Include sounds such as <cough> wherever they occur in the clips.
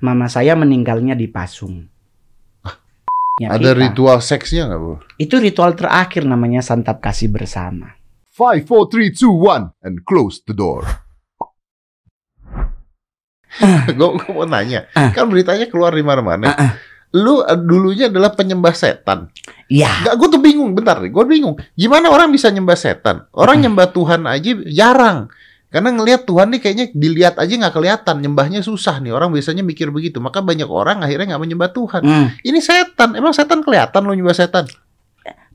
Mama saya meninggalnya di Pasung. Ya, Ada kita. ritual seksnya nggak bro? Itu ritual terakhir namanya santap kasih bersama. Five, four, three, two, one, and close the door. <laughs> gue mau nanya, Ah. kan beritanya keluar di mana-mana. Ah, ah. Lu eh, dulunya adalah penyembah setan. Ya, Gak, gue tuh bingung. Bentar, gue bingung. Gimana orang bisa nyembah setan? Orang nyembah Tuhan aja jarang. Karena ngelihat Tuhan nih kayaknya dilihat aja nggak kelihatan. Nyembahnya susah nih. Orang biasanya mikir begitu. Maka banyak orang akhirnya nggak menyembah Tuhan. hmm. Ini setan. Emang setan kelihatan lo nyembah setan?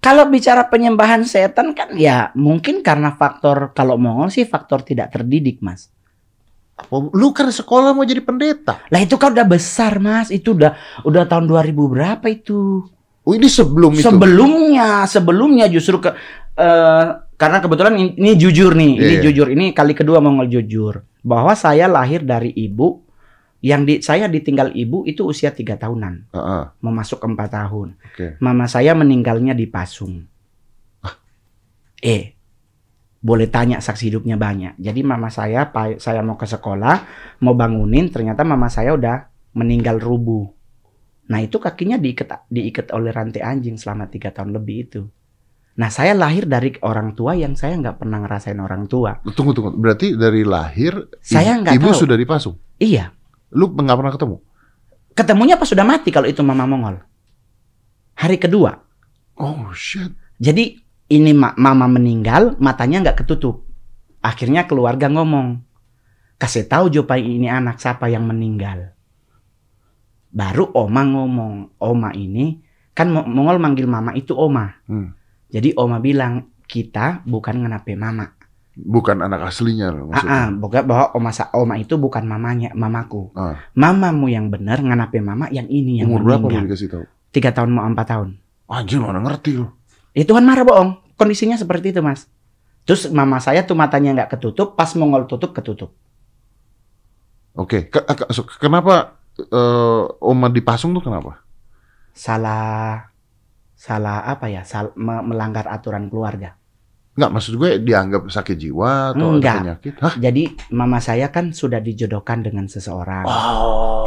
kalau bicara penyembahan setan kan ya mungkin karena faktor kalau Mongol sih faktor tidak terdidik, Mas. Apa, lu kan sekolah mau jadi pendeta. Lah itu kan udah besar, Mas. Itu udah udah tahun 2000 berapa itu? Oh ini sebelum itu. Sebelumnya, sebelumnya justru ke eh, karena kebetulan ini, ini jujur nih, ini Iya. jujur, ini kali kedua Mongol jujur bahwa saya lahir dari ibu yang di saya ditinggal ibu itu usia tiga tahunan, Heeh, mau masuk ke empat tahun. Oke. Mama saya meninggalnya di Pasung. Eh, boleh tanya saksi hidupnya banyak. Jadi mama saya, saya mau ke sekolah, mau bangunin, ternyata mama saya udah meninggal rubuh. Nah itu kakinya diikat diikat oleh rantai anjing selama tiga tahun lebih itu. Nah saya lahir dari orang tua yang saya nggak pernah ngerasain orang tua. Tunggu tunggu. Berarti dari lahir Saya ibu, ibu tahu. sudah dipasung. Iya, Lu nggak pernah ketemu? ketemunya pas sudah mati kalau itu mama Mongol. Hari kedua. Oh shit. Jadi ini ma- mama meninggal, matanya nggak ketutup. Akhirnya keluarga ngomong, kasih tahu Jopai ini anak siapa yang meninggal. Baru Oma ngomong, Oma ini kan Mo- Mongol manggil mama itu Oma. Hmm. Jadi Oma bilang kita bukan ngenape mama. Bukan anak aslinya Ah, loh ah, maksudnya. bukan bahwa Oma Oma itu bukan mamanya, mamaku. Ah. Mamamu yang benar ngenape mama yang ini yang Umur berapa lu dikasih tahu? Tiga tahun mau empat tahun. Anjir mana ngerti lu. Ya Tuhan marah bohong. Kondisinya seperti itu mas. Terus mama saya tuh matanya nggak ketutup, pas Mongol tutup ketutup. Oke, Ke- ke- so- kenapa eh, Oma dipasung tuh kenapa? Salah, salah apa ya? Sal- me- melanggar aturan keluarga. Enggak, maksud gue dianggap sakit jiwa atau Enggak. ada penyakit? Hah? Jadi mama saya kan sudah dijodohkan dengan seseorang, Oh.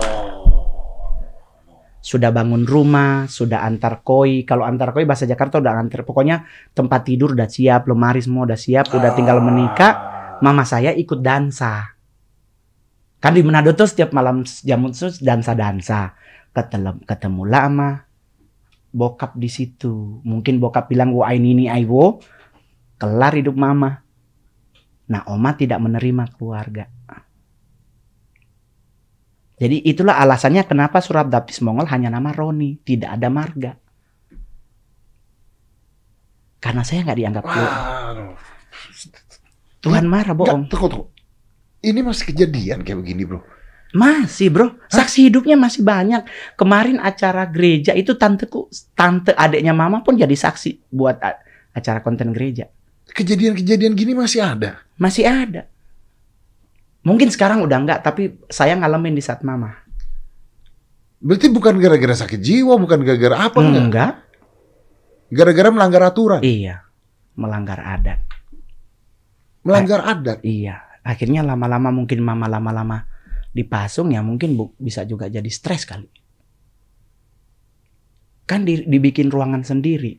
sudah bangun rumah, sudah antar koi. Kalau antar koi bahasa Jakarta udah antar, pokoknya tempat tidur udah siap, lemari semua udah siap, udah tinggal menikah. Mama saya ikut dansa. Kan di Manado tuh setiap malam jam itu dansa-dansa. Ketemu ketemu lama bokap di situ. Mungkin bokap bilang wo ini ini aiwo. Kelar hidup mama. Nah, oma tidak menerima keluarga. Jadi itulah alasannya kenapa surat dapis Mongol hanya nama Roni, tidak ada marga. Karena saya nggak dianggap keluarga. Waduh. Tuhan marah bohong. Enggak, tunggu, tunggu. Ini masih kejadian kayak begini, bro. Masih bro, saksi hidupnya masih banyak. Kemarin acara gereja itu tanteku, tante adiknya mama pun jadi saksi buat acara konten gereja. Kejadian-kejadian gini masih ada. Masih ada. Mungkin sekarang udah enggak, tapi saya ngalamin di saat mama. Berarti bukan gara-gara sakit jiwa, bukan gara-gara apa enggak? Enggak? Gara-gara melanggar aturan, Iya. Melanggar adat. melanggar adat. Iya. Akhirnya lama-lama mungkin mama lama-lama dipasung ya mungkin bu- bisa juga jadi stres kali. Kan di- dibikin ruangan sendiri.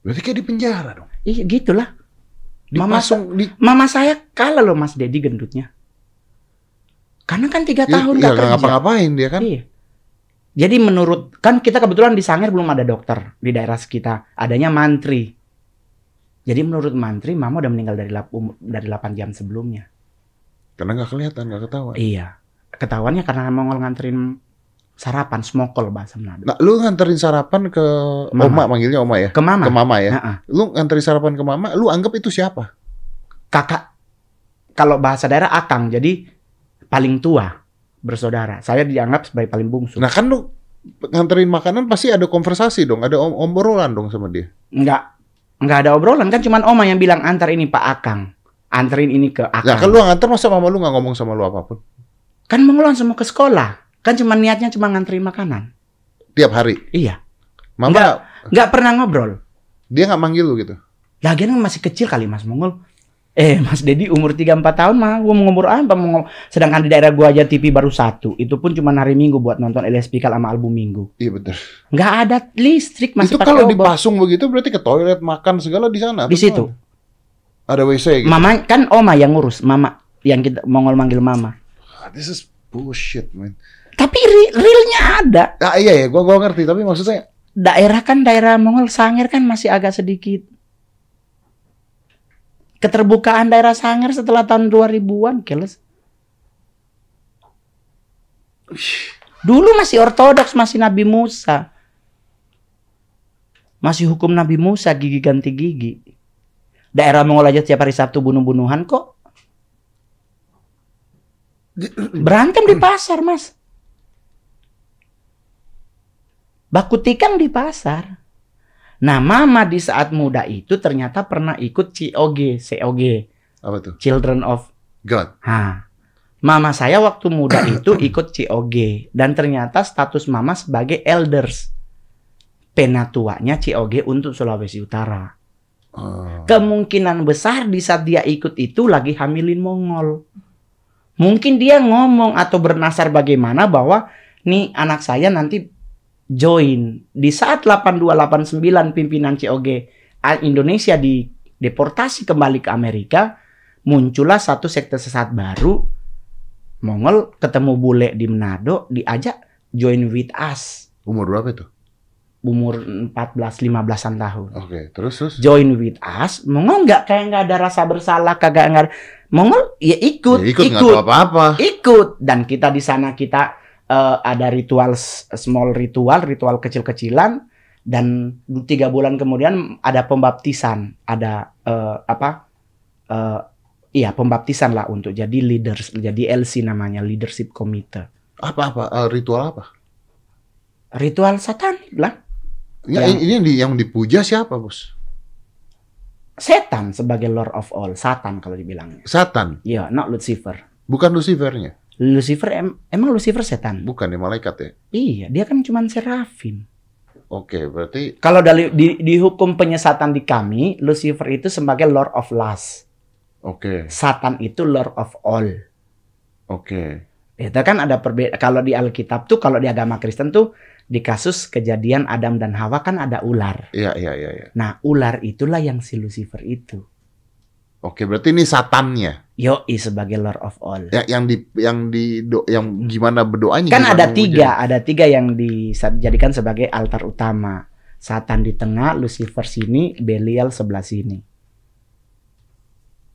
Berarti kayak di penjara dong. Iya gitulah. Mama Dipasung di Mama saya kalah loh Mas Dedi gendutnya. Karena kan tiga tahun Iya, gak nggak kerja. ngapa-ngapain dia kan. Iya. Jadi menurut kan kita kebetulan di Sangir belum ada dokter di daerah sekitar, adanya mantri. Jadi menurut mantri Mama udah meninggal dari lap- dari 8 jam sebelumnya. Karena nggak kelihatan, nggak ketahuan. Iya. Ketahuannya karena Mongol nganterin sarapan smokol bahasa Manado. Nah, lu nganterin sarapan ke Mama. Oma, manggilnya Oma ya? Ke Mama. Ke Mama ya? Nah, Lu nganterin sarapan ke Mama, lu anggap itu siapa? kakak kalau bahasa daerah akang jadi paling tua bersaudara. Saya dianggap sebagai paling bungsu. Nah kan lu nganterin makanan pasti ada konversasi dong, ada om obrolan dong sama dia. Enggak enggak ada obrolan kan cuman Oma yang bilang antar ini Pak Akang. Anterin ini ke Akang. Nah kan lu nganter masa mama lu nggak ngomong sama lu apa pun? Kan mau langsung mau ke sekolah. Kan cuma niatnya cuma nganterin makanan. Tiap hari. Iya. Mama Nggak. Nggak pernah ngobrol. dia nggak manggil lu gitu. Lagian masih kecil kali Mas Mongol. Eh, Mas Dedi umur 3 4 tahun mah gua mau ngumur apa mau sedangkan di daerah gua aja TV baru satu. Itu pun cuma hari Minggu buat nonton LSP sama album Minggu. Iya betul. Nggak ada listrik masih Itu kalau dipasung begitu berarti ke toilet makan segala di sana. Di situ. Ada WC gitu. Mama kan Oma yang ngurus, Mama yang kita Mongol manggil Mama. Ah, This is bullshit, man. Tapi re- realnya ada. Ah iya ya, gua gua ngerti tapi maksudnya Daerah kan daerah Mongol Sangir kan masih agak sedikit. Keterbukaan daerah Sangir setelah tahun 2000-an, keles. Dulu masih ortodoks, masih Nabi Musa. Masih hukum Nabi Musa, gigi ganti gigi. Daerah Mongol aja tiap hari Sabtu bunuh-bunuhan kok. <clears throat> Berantem di pasar, Mas. Baku tikang di pasar. Nah, mama di saat muda itu ternyata pernah ikut COG, COG, apa tuh? Children of God. Ha. Mama saya waktu muda <clears throat> itu ikut COG dan ternyata status mama sebagai elders. Penatuanya COG untuk Sulawesi Utara. Oh. Kemungkinan besar di saat dia ikut itu lagi hamilin Mongol. Mungkin dia ngomong atau bernasar bagaimana bahwa nih anak saya nanti join di saat 8289 pimpinan COG Indonesia dideportasi kembali ke Amerika muncullah satu sekte sesat baru Mongol ketemu bule di Manado diajak join with us Umur berapa itu? Umur 14 15-an tahun. Oke, terus terus. join with us? Mongol nggak kayak nggak ada rasa bersalah kagak nggak Mongol ya ikut Ya, ikut tahu apa-apa. ikut. Dan kita di sana kita eh, ada ritual small ritual ritual kecil-kecilan. Dan tiga bulan kemudian ada pembaptisan ada eh, apa eh, iya pembaptisan lah untuk jadi leaders jadi LC namanya leadership committee. Apa apa Eh, ritual apa? ritual satanik lah Ya, Yang- ini yang, di, yang dipuja siapa, Bos? setan sebagai lord of all satan kalau dibilangnya Satan, ya not Lucifer bukan Lucifernya. Lucifer em- emang Lucifer setan Bukan ya malaikat ya. iya dia kan cuma serafim Oke, berarti Kalau dari di, di hukum penyesatan di kami, Lucifer itu sebagai Lord of Lust. oke, Satan itu Lord of All. oke. Itu kan ada perbedaan. Kalau di Alkitab tuh, kalau di agama Kristen tuh, di kasus kejadian Adam dan Hawa kan ada ular. Iya, iya, iya, iya. Nah, ular itulah yang si Lucifer itu. Oke, berarti ini satannya. Yoi sebagai Lord of All. Ya, yang di yang di do- yang gimana berdoanya? Kan gimana ada tiga, ada tiga yang dijadikan sebagai altar utama. Satan di tengah, Lucifer sini, Belial sebelah sini.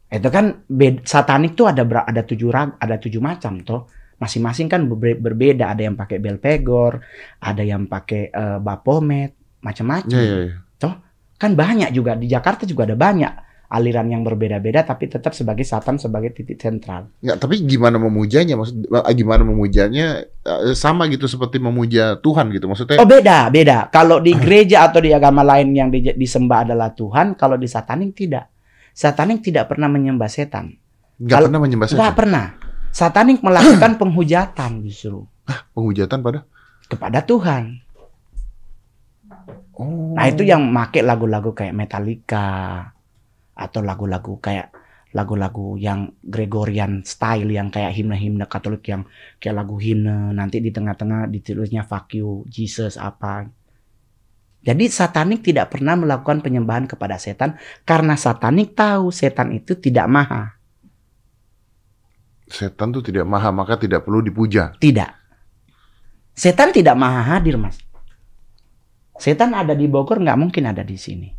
Itu kan satanik tuh ada ada tujuh ada tujuh macam toh. Masing-masing kan berbe- berbeda. Ada yang pakai Belpegor, ada yang pakai eh, Baphomet, macam-macam. Iya, iya, iya. Kan banyak juga di Jakarta juga ada banyak aliran yang berbeda-beda, tapi tetap sebagai Satan sebagai titik sentral. Nggak, tapi gimana memujanya? Maksud eh, gimana memujanya eh, sama gitu seperti memuja Tuhan gitu. Maksudnya Oh beda, beda. Kalau di gereja atau di agama lain yang di- disembah adalah Tuhan, kalau di satanik tidak. Satanik tidak pernah menyembah setan. nggak kalau- pernah menyembah setan. pernah. Satanik melakukan <clears throat> penghujatan justru Penghujatan pada kepada Tuhan. Oh. Nah itu yang make lagu-lagu kayak Metallica atau lagu-lagu kayak lagu-lagu yang Gregorian style yang kayak himne-himne Katolik yang kayak lagu himne nanti di tengah-tengah ditulisnya fuck you Jesus apa. Jadi satanik tidak pernah melakukan penyembahan kepada setan karena satanik tahu setan itu tidak maha. Setan tuh tidak maha, maka tidak perlu dipuja. Tidak. Setan tidak maha hadir, Mas. Setan ada di Bogor nggak mungkin ada di sini.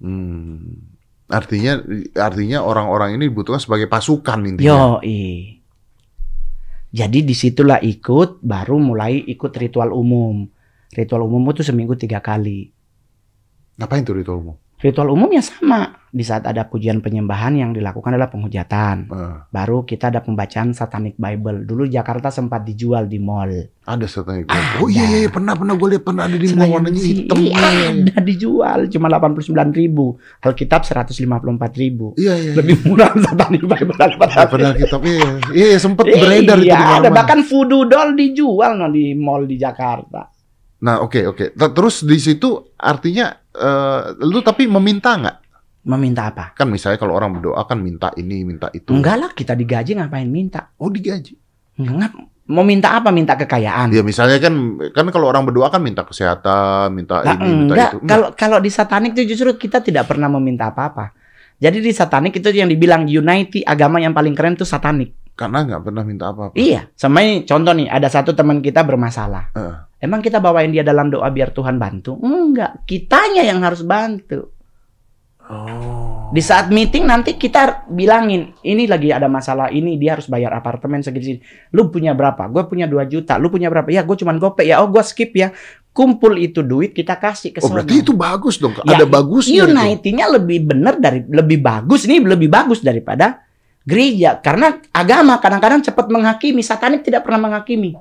Hmm. Artinya artinya orang-orang ini dibutuhkan sebagai pasukan intinya. Yo, Jadi di situlah ikut, baru mulai ikut ritual umum. Ritual umum itu seminggu tiga kali. Ngapain tuh ritual umum? Ritual umum ya sama. Di saat ada pujian penyembahan yang dilakukan adalah penghujatan. Eh, Baru kita ada pembacaan Satanic Bible. Dulu Jakarta sempat dijual di mall. ada setan itu. Ada. Oh iya, iya iya, pernah pernah gue lihat pernah ada di mall warnanya hitam. iya, Iya, iya. ada dijual cuma 89 ribu. Alkitab 154 ribu. Iya iya. Lebih murah <laughs> Satanic Bible daripada Padahal kitab iya. Iya iya, sempat Iya, beredar itu di ada mana-mana. bahkan voodoo doll dijual no di mall di Jakarta. Nah, oke oke. Ter- Terus di situ artinya eh lu tapi meminta nggak? Meminta apa? Kan misalnya kalau orang berdoa kan minta ini, minta itu. Enggak lah, kita digaji ngapain minta? Oh digaji. Enggak. Mau minta apa? Minta kekayaan. Ya misalnya kan kan kalau orang berdoa kan minta kesehatan, minta Nah, ini, minta enggak. itu. Kalau kalau di satanik itu justru kita tidak pernah meminta apa-apa. Jadi di satanik itu yang dibilang unity agama yang paling keren itu satanik. Karena nggak pernah minta apa-apa. Iya, sama ini contoh nih, ada satu teman kita bermasalah. Heeh. Emang kita bawain dia dalam doa biar Tuhan bantu? Enggak, kitanya yang harus bantu. Oh. Di saat meeting nanti kita bilangin, ini lagi ada masalah ini, dia harus bayar apartemen segini. Lu punya berapa? Gue punya 2 juta. Lu punya berapa? Ya gue cuman gopek ya. Oh gue skip ya. Kumpul itu duit kita kasih ke Oh berarti itu bagus dong. Ya, Ada bagusnya itu. Unity-nya lebih benar dari lebih bagus ini lebih bagus daripada gereja karena agama kadang-kadang cepat menghakimi, satanik tidak pernah menghakimi.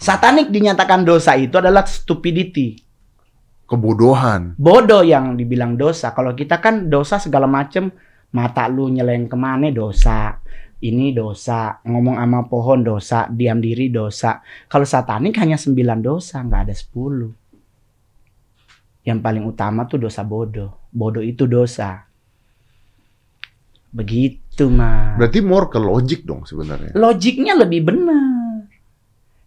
Satanik dinyatakan dosa itu adalah stupidity. Kebodohan. Bodoh yang dibilang dosa. Kalau kita kan dosa segala macem mata lu nyeleng ke mana dosa. Ini dosa, ngomong sama pohon dosa, diam diri dosa. Kalau satanik hanya 9 dosa, nggak ada 10. Yang paling utama tuh dosa bodoh. Bodoh itu dosa. Begitu, mah. Berarti more ke logik dong sebenarnya. Logiknya lebih benar.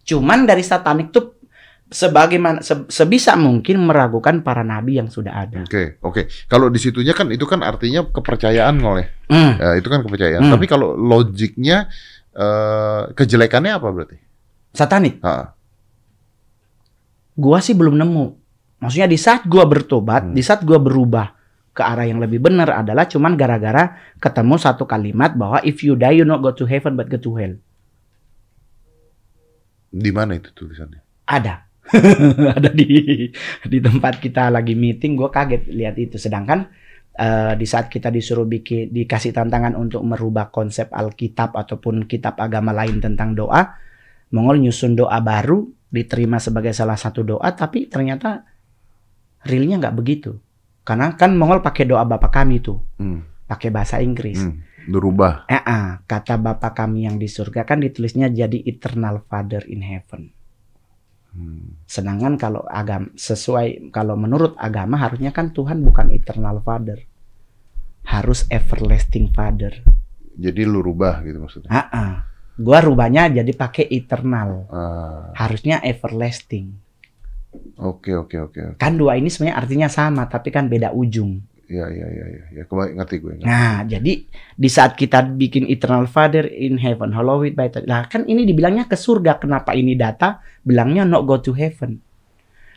Cuman dari satanik tuh sebagaimana se- sebisa mungkin meragukan para nabi yang sudah ada. Oke, oke. Kalau di situnya kan itu kan artinya kepercayaan oleh. Hmm. Ya, itu kan kepercayaan. Hmm. Tapi kalau logiknya eh, kejelekannya apa berarti? Satanik. Ha. Gua sih belum nemu. Maksudnya di saat gua bertobat, Hmm. di saat gua berubah ke arah yang lebih benar adalah cuman gara-gara ketemu satu kalimat bahwa if you die you not go to heaven but go to hell. Di mana itu tulisannya? Ada. <laughs> ada di di tempat kita lagi meeting gue kaget lihat itu sedangkan eh, di saat kita disuruh bikin dikasih tantangan untuk merubah konsep Alkitab ataupun kitab agama lain tentang doa Mongol nyusun doa baru diterima sebagai salah satu doa tapi ternyata realnya nggak begitu karena kan Mongol pakai doa Bapa kami tuh Hmm. pakai bahasa Inggris Hmm. Berubah. Eh, ah, kata Bapa kami yang di surga kan ditulisnya jadi eternal Father in heaven Hmm. Sedangkan kalau agama sesuai kalau menurut agama harusnya kan Tuhan bukan eternal father. Harus everlasting father. Jadi lu rubah gitu maksudnya. Ah, ah. Gua rubahnya jadi pakai eternal. Ah, Harusnya everlasting. Oke, oke, oke. Kan dua ini sebenarnya artinya sama tapi kan beda ujung. Ya, ya, ya, ya. Ya, kembali ngerti gue. ngerti. Nah, jadi di saat kita bikin eternal father in heaven, hallowed by thy- Lah kan ini dibilangnya ke surga. Kenapa ini data bilangnya not go to heaven?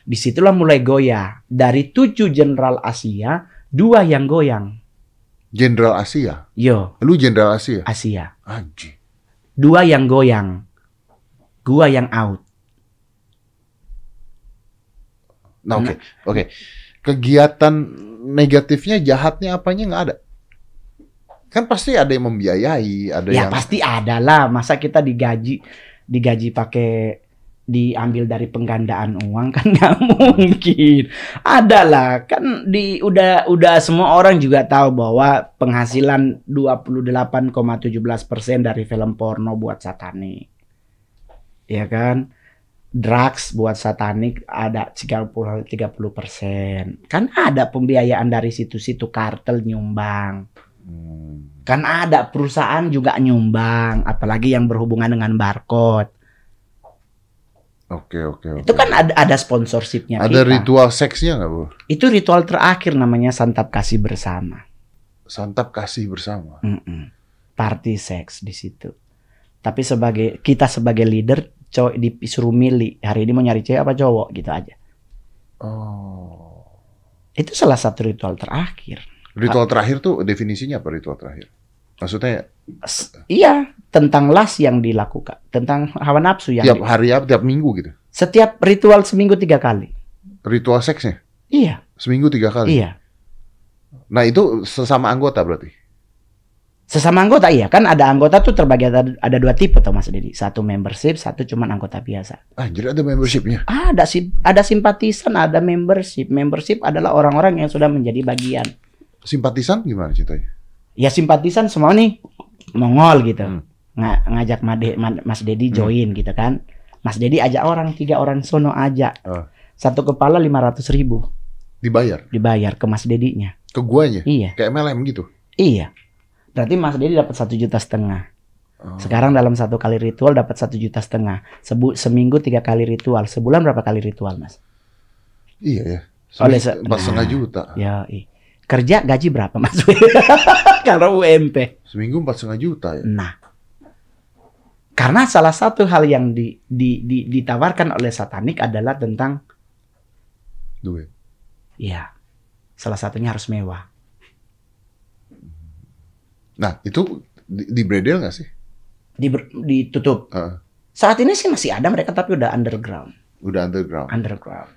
Di situlah mulai goyah. Dari tujuh jenderal Asia, dua yang goyang. Jenderal Asia. Yo, Lu jenderal Asia. Asia. Anjing. Dua yang goyang. Gua yang out. Nah, oke. Oke. Kegiatan negatifnya, jahatnya apanya nggak ada? Kan pasti ada yang membiayai, ada ya yang pasti ada lah. Masa kita digaji digaji pakai diambil dari penggandaan uang kan <laughs> nggak mungkin. Ada lah. Kan di udah udah semua orang juga tahu bahwa penghasilan 28,17% dari film porno buat satanik. Ya kan? Drugs buat satanik ada 30 30%. Kan ada pembiayaan dari situ-situ kartel nyumbang. Hmm. Kan ada perusahaan juga nyumbang, apalagi yang berhubungan dengan barcode. Oke, oke, oke. Itu kan ada ada sponsorshipnya Ada kita. ritual seksnya nggak, Bu? Itu ritual terakhir namanya santap kasih bersama. Santap kasih bersama. Mm-mm. Party seks di situ. Tapi sebagai kita sebagai leader, cowok disuruh milih hari ini mau nyari cewek apa cowok gitu aja. Oh. Itu salah satu ritual terakhir. Ritual terakhir tuh definisinya apa ritual terakhir? Maksudnya S- iya, tentang las yang dilakukan, tentang hawa nafsu yang tiap hari apa, tiap minggu gitu? setiap ritual seminggu tiga kali. Ritual seksnya Iya, seminggu tiga kali. iya. Nah itu sesama anggota berarti. Sesama anggota iya kan ada anggota tuh terbagi ada, ada dua tipe tuh Mas Dedi. Satu membership, satu cuman anggota biasa. Ah, jadi ada membershipnya. Ada sih ada simpatisan, ada membership. Membership adalah orang-orang yang sudah menjadi bagian. Simpatisan gimana ceritanya? Ya simpatisan semua nih Mongol gitu. Hmm. Nga- ngajak Made- Ma- Mas Dedi Hmm. join gitu kan. Mas Dedi ajak orang, tiga orang sono ajak. Oh. Satu kepala 500 ribu Dibayar dibayar ke Mas Dedinya. Ke guanya. Iya, Kayak MLM gitu. iya. Berarti Mas Dedi dapat satu juta setengah. Oh. Sekarang dalam satu kali ritual dapat satu juta setengah. Sebu seminggu tiga kali ritual. Sebulan berapa kali ritual, Mas? Iya ya. Oleh Empat setengah Nah. juta. Ya, i. kerja gaji berapa, Mas? <laughs> Kalau UMP. Seminggu empat setengah juta ya. Nah, karena salah satu hal yang di, di, di- ditawarkan oleh satanik adalah tentang, Duit. ya, salah satunya harus mewah. Nah itu di, di bredel nggak sih? Di, ditutup. Heeh. Saat ini sih masih ada mereka tapi udah underground. Udah underground. Underground.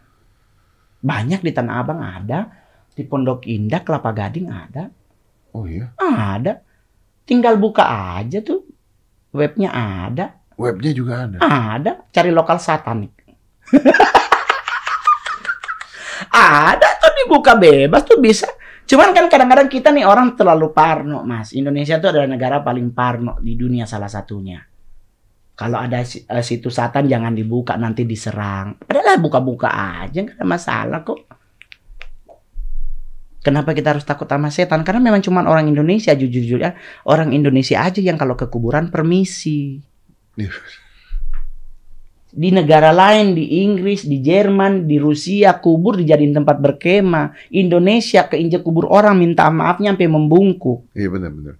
Banyak di Tanah Abang ada, di Pondok Indah, Kelapa Gading ada, Oh iya. ada. Tinggal buka aja tuh, webnya ada, Webnya juga ada. ada. Cari lokal satanik. <laughs> ada tuh dibuka bebas tuh bisa. Cuman kan kadang-kadang kita nih orang terlalu parno, Mas. Indonesia tuh adalah negara paling parno di dunia salah satunya. Kalau ada eh, situs satan jangan dibuka nanti diserang. Padahal buka-buka aja nggak ada masalah kok. Kenapa kita harus takut sama setan? Karena memang cuma orang Indonesia jujur-jujur ya. Orang Indonesia aja yang kalau ke kuburan permisi. Di negara lain, di Inggris, di Jerman, di Rusia, kubur dijadiin tempat berkemah. Indonesia keinjak kubur orang minta maafnya sampai membungkuk. Iya benar-benar.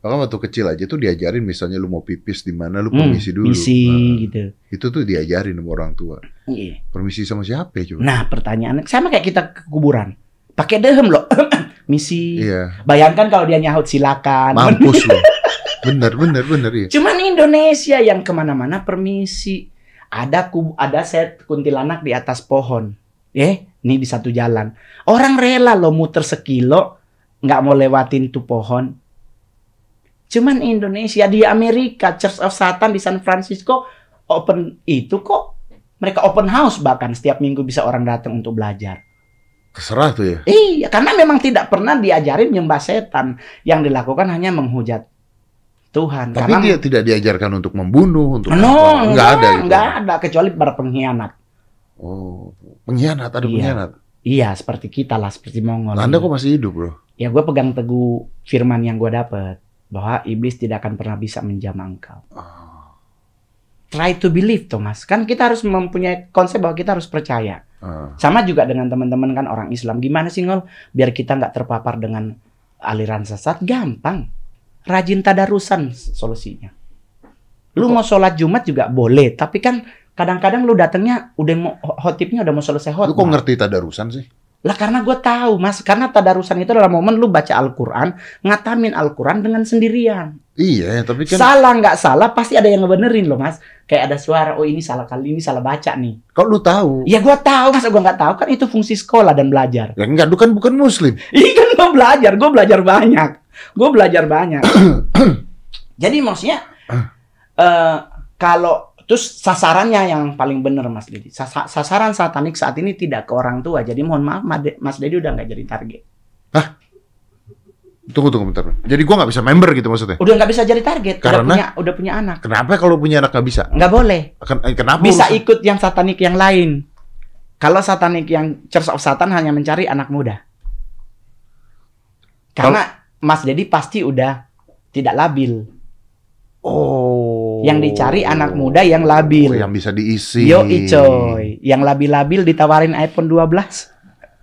Maka waktu kecil aja tuh diajarin misalnya lu mau pipis di mana lu Hmm, permisi dulu. Misi Nah, gitu. itu tuh diajarin sama orang tua. Iya. Permisi sama siapa ya coba? Nah, pertanyaannya sama kayak kita ke kuburan. Pakai dehem loh. <coughs> Misi. Iya. Bayangkan kalau dia nyaut silakan. Mampus lu. <laughs> Bener, bener, bener ya. Cuman Indonesia yang ke mana-mana permisi. Ada kub, ada set kuntilanak di atas pohon. Eh, ini di satu jalan. Orang rela lo muter sekilo, nggak mau lewatin tuh pohon. Cuman Indonesia di Amerika, Church of Satan di San Francisco open itu kok mereka open house bahkan setiap minggu bisa orang datang untuk belajar. Terserah tuh ya. Iya, karena memang tidak pernah diajarin nyembah setan. Yang dilakukan hanya menghujat Tuhan. Tapi karena dia tidak diajarkan untuk membunuh, untuk No, apa. Nggak ada gitu. Nggak ada kecuali para pengkhianat. Oh, pengkhianat ada Iya. pengkhianat. Iya, seperti kita lah, seperti Mongol. Nah, Anda kok masih hidup, Bro? Ya gue pegang teguh firman yang gue dapat bahwa iblis tidak akan pernah bisa menjamah engkau. Ah, Try to believe, Thomas. Kan kita harus mempunyai konsep bahwa kita harus percaya. ah. Sama juga dengan teman-teman kan orang Islam. Gimana sih ngol? Biar kita nggak terpapar dengan aliran sesat, gampang. Rajin tadarusan solusinya. Lu mau sholat Jumat juga boleh, tapi kan kadang-kadang lu datangnya udah mau hotipnya udah mau selesai Lu hot. kok ngerti tadarusan sih? Lah karena gue tahu mas, karena tadarusan itu adalah momen lu baca Al-Quran, ngatamin Al-Quran dengan sendirian. Iya, tapi kan Salah nggak salah pasti ada yang ngebenerin loh mas. Kayak ada suara, oh ini salah kali ini salah baca nih. kalau lu tahu, Ya gue tahu, masa gue nggak tahu kan itu fungsi sekolah dan belajar. ya enggak, lu kan bukan muslim. Iya kan gue belajar, gue belajar banyak, gue belajar banyak. <coughs> Jadi maksudnya eh kalau terus sasarannya yang paling benar Mas Dedi. Sasa- sasaran satanik saat ini tidak ke orang tua. Jadi mohon maaf Mas Dedi udah nggak jadi target. Tunggu, tunggu bentar. Jadi gua nggak bisa member gitu maksudnya. Udah nggak bisa jadi target. Udah Karena? punya udah punya anak. Kenapa kalau punya anak nggak bisa? Nggak boleh. Ken- eh, Kenapa? Bisa urusan- ikut yang satanik yang lain. Kalau satanik yang Church of Satan hanya mencari anak muda. Karena Mas Dedi pasti udah tidak labil. Oh. Yang dicari anak muda yang labil. Oh, yang bisa diisi. Yo coy, yang labil-labil ditawarin iPhone 12.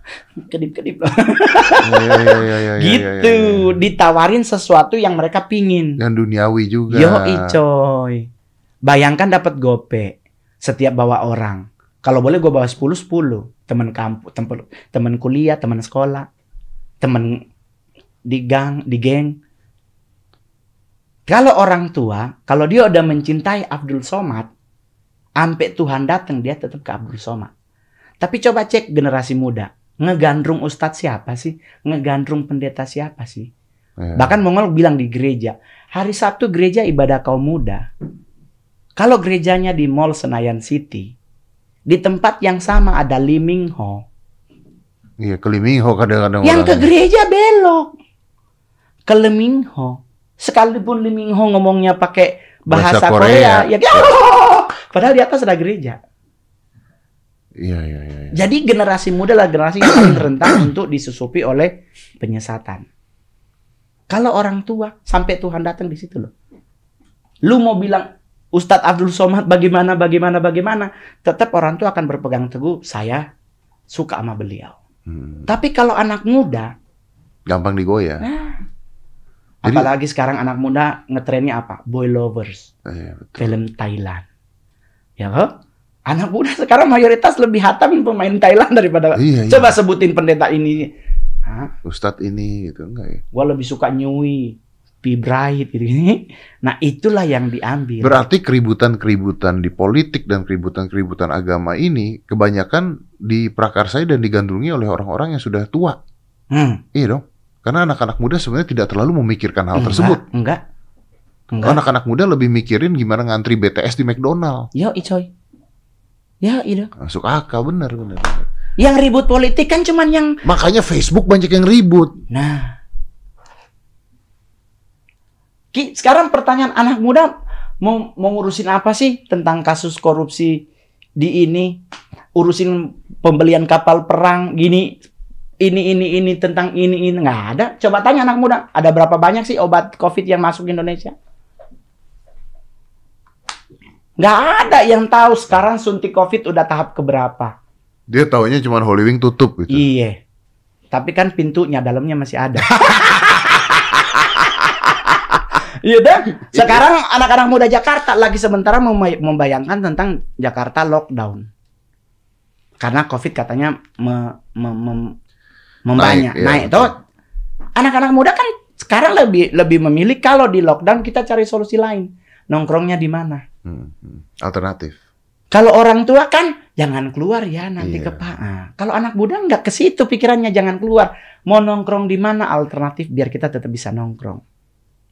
<laughs> Kedip-kedip loh. Iya, iya, iya, iya, iya, gitu, iya, iya. ditawarin sesuatu yang mereka pingin. Yang duniawi juga. Yo coy. Bayangkan dapat gope setiap bawa orang. Kalau boleh gue bawa 10 10. Teman kampus, temen, temen kuliah, teman sekolah, temen di gang, di geng. Kalau orang tua, kalau dia udah mencintai Abdul Somad, sampai Tuhan datang dia tetap ke Abdul Somad. Tapi coba cek generasi muda, ngegandrung ustadz siapa sih? Ngegandrung pendeta siapa sih? Iya. Bahkan Mongol bilang di gereja, hari Sabtu gereja ibadah kaum muda. Kalau gerejanya di Mall Senayan City, di tempat yang sama ada Lee Ming Ho. Iya, keliminho kadang-kadang Yang ke gereja belok. Ke Lee Ming Ho. Sekalipun Lee Ming Ho ngomongnya pakai bahasa, Bahasa Korea, Korea. ya <laughs> padahal di atas ada gereja. Iya, iya, iya. iya. Jadi generasi muda adalah generasi yang paling rentan <coughs> untuk disusupi oleh penyesatan. Kalau orang tua sampai Tuhan datang di situ loh. Lu mau bilang Ustadz Abdul Somad bagaimana bagaimana bagaimana, tetap orang tua akan berpegang teguh saya suka sama beliau. Hmm. Tapi kalau anak muda, Gampang digoyah. nah, Jadi- apalagi sekarang anak muda ngetrennya apa? Boy lovers, Iya, betul. film Thailand. Ya kok? Anak muda sekarang mayoritas lebih hatam pemain Thailand daripada Iya, iya. Coba sebutin pendeta ini. Hah? Ustadz ini gitu enggak ya? Gua lebih suka Nyui, P. Bright gitu ini. Nah, itulah yang diambil. Berarti keributan-keributan di politik dan keributan-keributan agama ini kebanyakan diprakarsai dan digandrungi oleh orang-orang yang sudah tua. Hmm. Iya dong. Karena anak-anak muda sebenarnya tidak terlalu memikirkan hal Enggak, tersebut. Enggak. Enggak. Anak-anak muda lebih mikirin gimana ngantri BTS di McDonald. Yo, icoy. Ya, itu. Masuk akal bener. bener. Yang ribut politik kan cuman yang Makanya Facebook banyak yang ribut. Nah. Ki, sekarang pertanyaan anak muda mau mau ngurusin apa sih tentang kasus korupsi di ini? Urusin pembelian kapal perang gini ini ini ini tentang ini ini nggak ada. Coba tanya anak muda, ada berapa banyak sih obat Covid yang masuk Indonesia? Nggak ada yang tahu sekarang suntik Covid udah tahap keberapa. Dia taunya cuma Holy Wing tutup gitu. Iya. Tapi kan pintunya dalamnya masih ada. <laughs> Iya dah. Sekarang anak-anak muda Jakarta lagi sementara membayangkan tentang Jakarta lockdown. Karena Covid katanya me, me- mem- membanyak, Naik, iya. naik. Tuh, anak-anak muda kan sekarang lebih lebih memilih kalau di lockdown kita cari solusi lain. Nongkrongnya di mana? Hmm, hmm. Alternatif. Kalau orang tua kan jangan keluar ya nanti Iya. ke Pak. Ah, Kalau anak muda nggak ke situ pikirannya jangan keluar. Mau nongkrong di mana alternatif biar kita tetap bisa nongkrong.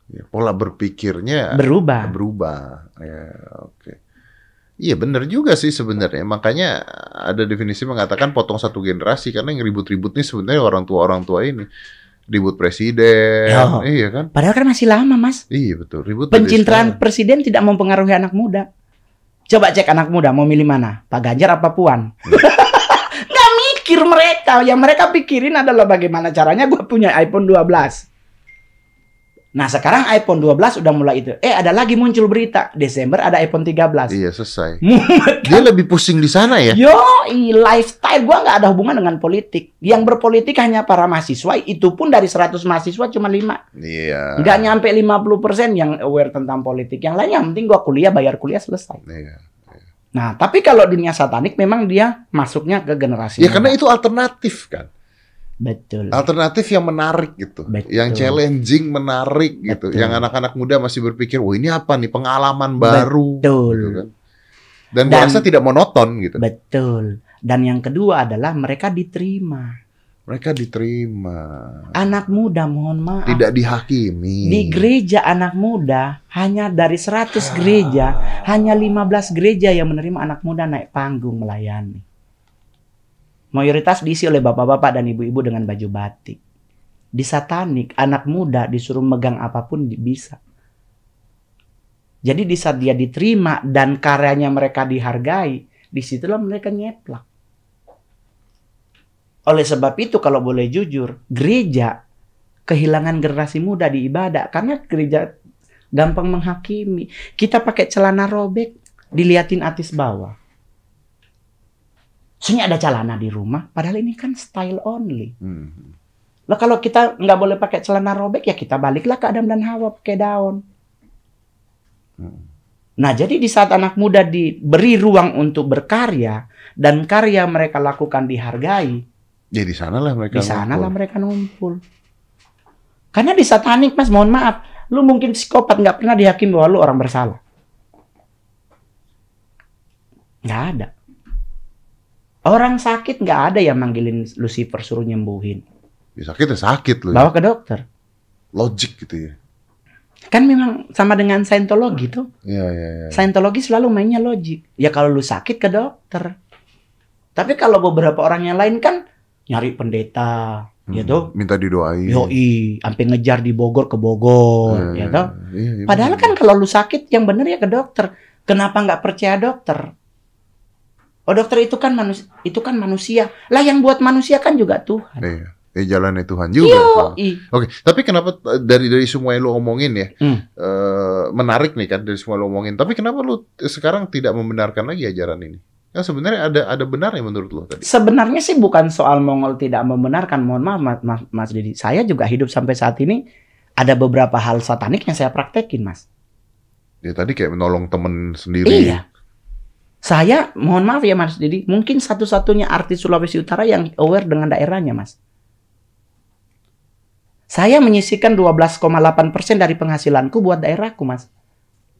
Ya, pola berpikirnya Berubah. berubah. Ya, oke. Iya benar juga sih sebenarnya. Makanya ada definisi mengatakan potong satu generasi karena yang ribut-ribut nih sebenarnya orang tua orang tua ini. Ribut presiden, Yo. iya kan? Padahal kan masih lama, Mas. Iya betul. Ribut sekarang. presiden tidak mempengaruhi anak muda. Coba cek anak muda mau milih mana? Pak Ganjar apa Puan? <laughs> Nggak mikir mereka. Yang mereka pikirin adalah bagaimana caranya gue punya iPhone 12. Nah sekarang iPhone 12 udah mulai itu. Eh ada lagi muncul berita. Desember ada iPhone 13. Iya selesai. Dia lebih pusing di sana ya. Yo, lifestyle gua nggak ada hubungan dengan politik. Yang berpolitik hanya para mahasiswa, itu pun dari 100 mahasiswa cuma 5. Iya. Nggak nyampe 50% yang aware tentang politik. Yang lain yang penting gua kuliah, bayar kuliah selesai. Iya. Nah, tapi kalau dunia satanik memang dia masuknya ke generasi Ya muda. karena itu alternatif kan. Betul. Alternatif yang menarik gitu. Betul. Yang challenging menarik gitu. Betul. Yang anak-anak muda masih berpikir, "Wah, ini apa nih pengalaman baru." Betul. gitu kan. Dan, rasa tidak monoton gitu. Betul. Dan yang kedua adalah mereka diterima. Mereka diterima. Anak muda mohon maaf. Tidak dihakimi. Di gereja anak muda hanya dari 100 gereja hanya 15 gereja yang menerima anak muda naik panggung melayani. Mayoritas diisi oleh bapak-bapak dan ibu-ibu dengan baju batik. Di satanik, anak muda disuruh megang apa pun bisa. Jadi di saat dia diterima dan karyanya mereka dihargai, di situlah mereka nyeplak. Oleh sebab itu kalau boleh jujur, gereja kehilangan generasi muda di ibadah karena gereja gampang menghakimi. Kita pakai celana robek, diliatin atis bawah. Soalnya ada celana di rumah, padahal ini kan style only. Hmm. Lah kalau kita nggak boleh pakai celana robek ya kita baliklah ke Adam dan Hawa pakai daun. Hmm. Nah jadi di saat anak muda diberi ruang untuk berkarya dan karya mereka lakukan dihargai, Ya di sanalah mereka. di sanalah ngumpul. mereka numpul. Karena di satanik mas, mohon maaf, lu mungkin psikopat nggak pernah dihakimi bahwa lu orang bersalah. Nggak ada. Orang sakit nggak ada yang manggilin Lucifer suruh nyembuhin. Ya, sakit ya sakit loh. Bawa ke dokter. Logik gitu ya. Kan memang sama dengan Scientology tuh. Iya iya iya. Scientology selalu mainnya logik. Ya kalau lu sakit ke dokter. Tapi kalau beberapa orang yang lain kan nyari pendeta, Hmm. gitu. Minta didoain. Yoi, sampai ngejar di Bogor ke Bogor, Iya, ya toh. iya, iya, Padahal bener. kan kalau lu sakit yang bener ya ke dokter. Kenapa nggak percaya dokter? Oh dokter itu kan manusia, itu kan manusia. Lah yang buat manusia kan juga Tuhan. Iya. Eh, jalannya Tuhan juga. Yo, Oke, tapi kenapa eh, dari dari semua yang lu omongin ya, Hmm. eh, menarik nih kan dari semua lu omongin. Tapi kenapa lu sekarang tidak membenarkan lagi ajaran ini? Kan sebenarnya ada ada benarnya menurut lu tadi. Sebenarnya sih bukan soal Mongol tidak membenarkan. Mohon maaf Mas, Mas, Mas Didi. Saya juga hidup sampai saat ini ada beberapa hal satanik yang saya praktekin, Mas. Ya tadi kayak menolong temen sendiri. Iya. Saya mohon maaf ya Mas Didi, mungkin satu-satunya artis Sulawesi Utara yang aware dengan daerahnya, Mas. Saya menyisikan 12,8% dari penghasilanku buat daerahku, Mas.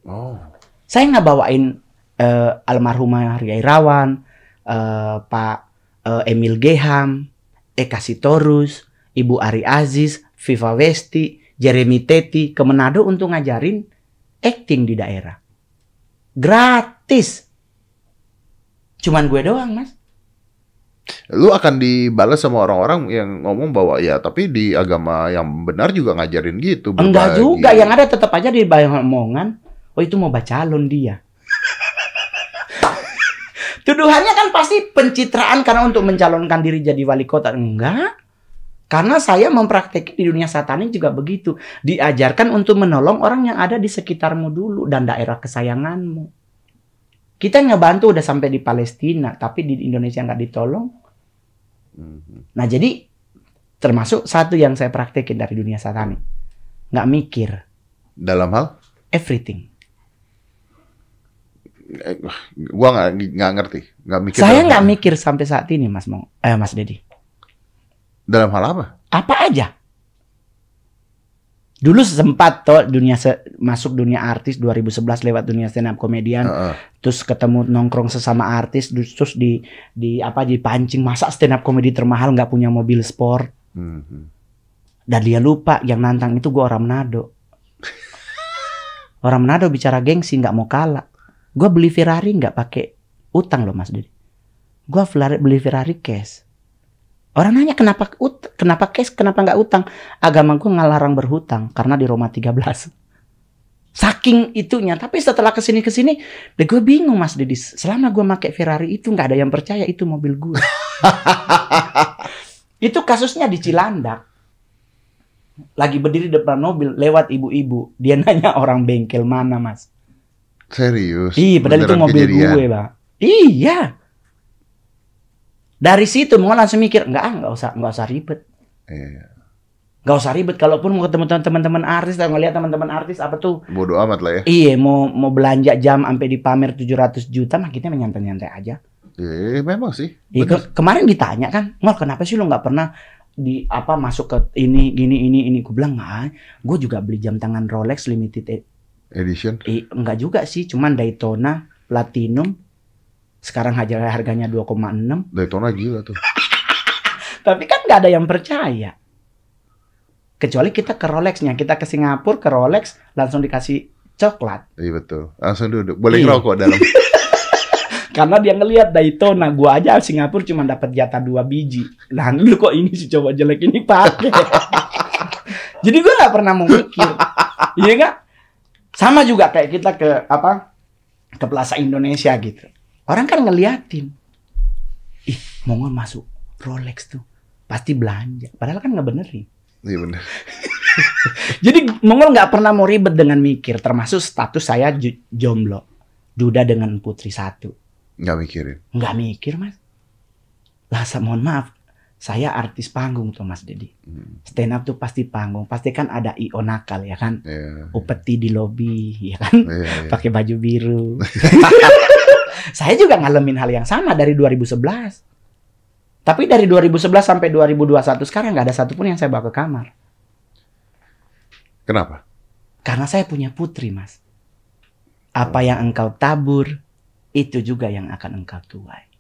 Oh. Saya nggak bawain eh, almarhumah Ria Irawan, eh, Pak eh, Emil Geham, Eka Sitorus, Ibu Ari Aziz, Viva Westi, Jeremy Teti ke Manado untuk ngajarin acting di daerah. Gratis. Cuman gue doang, Mas. Lu akan dibalas sama orang-orang yang ngomong bahwa ya tapi di agama yang benar juga ngajarin gitu. Enggak berbagi. juga, yang ada tetap aja di bayang omongan, oh itu mau calon dia. <laughs> Tuduhannya kan pasti pencitraan karena untuk mencalonkan diri jadi wali kota. Enggak. Karena saya mempraktekkan di dunia satanik juga begitu. Diajarkan untuk menolong orang yang ada di sekitarmu dulu dan daerah kesayanganmu. Kita ngebantu udah sampai di Palestina, tapi di Indonesia nggak ditolong. Mhm. Nah jadi termasuk satu yang saya praktekin dari dunia satanik. Nggak mikir. Dalam hal? Everything. Eh, gua nggak nggak ngerti, nggak mikir. Saya nggak mikir sampai saat ini, Mas Mong. Eh, Mas Dedi. Dalam hal apa? Apa aja. Dulu sempat toh dunia se- masuk dunia artis 2011 lewat dunia stand up komedian, Heeh. terus ketemu nongkrong sesama artis, terus di di apa dipancing masa stand up komedi termahal nggak punya mobil sport Mhm. dan dia lupa yang nantang itu gua orang Manado. Orang Manado bicara gengsi nggak mau kalah. Gua beli Ferrari nggak pakai utang loh Mas Dedi. Gua beli Ferrari cash. Orang nanya kenapa ut kenapa cash, kenapa nggak utang? Agama gua ngelarang berhutang karena di Roma 13. Saking itunya, tapi setelah ke sini ke sini, deh gue bingung mas Dedi. Selama gue pakai Ferrari itu nggak ada yang percaya itu mobil gue. <laughs> itu kasusnya di Cilandak lagi berdiri depan mobil lewat ibu-ibu dia nanya orang bengkel mana mas Serius? iya padahal itu mobil kejadian? gue bang iya dari situ mau langsung mikir nggak ah, nggak usah nggak usah ribet Iya. usah ribet kalaupun mau ketemu teman-teman artis atau ngeliat teman-teman artis apa tuh Bodoh amat lah ya. iya mau mau belanja jam sampai dipamer 700 juta mah kita menyantai-nyantai aja Eh, memang sih. Iya, ke- kemarin ditanya kan, Ngol kenapa sih lo nggak pernah di apa masuk ke ini gini ini ini gue bilang nggak gue juga beli jam tangan Rolex limited e- Edition. eh, enggak juga sih cuman Daytona Platinum sekarang harga harganya 2,6 Daytona gila tuh. tapi kan nggak ada yang percaya kecuali kita ke Rolexnya kita ke Singapura ke Rolex langsung dikasih coklat Iya betul. Langsung duduk. Boleh Iya. ngerokok dalam. <laughs> karena dia ngelihat Daytona gua aja Singapura cuma dapat jatah dua biji nah lu kok ini si cowok jelek ini pakai <laughs> jadi gua nggak pernah mau mikir iya nggak sama juga kayak kita ke apa ke Plaza Indonesia gitu orang kan ngeliatin. Ih mongol masuk Rolex tuh pasti belanja. Padahal kan nggak benerin. Iya bener. <laughs> jadi mongol nggak pernah mau ribet dengan mikir termasuk status saya jomblo. Duda dengan putri satu. Nggak mikirin. nggak mikir mas. Lah mohon maaf saya artis panggung tuh mas Dedi Hmm. stand up tuh pasti panggung. Pasti kan ada io nakal ya kan? Iya. upeti di lobi ya kan? Iya, iya. pakai baju biru <laughs> saya juga ngalamin hal yang sama dari 2011 tapi dari 2011 sampai 2021 sekarang nggak ada satupun yang saya bawa ke kamar. Kenapa? karena saya punya putri mas. Apa yang engkau tabur itu juga yang akan engkau tuai.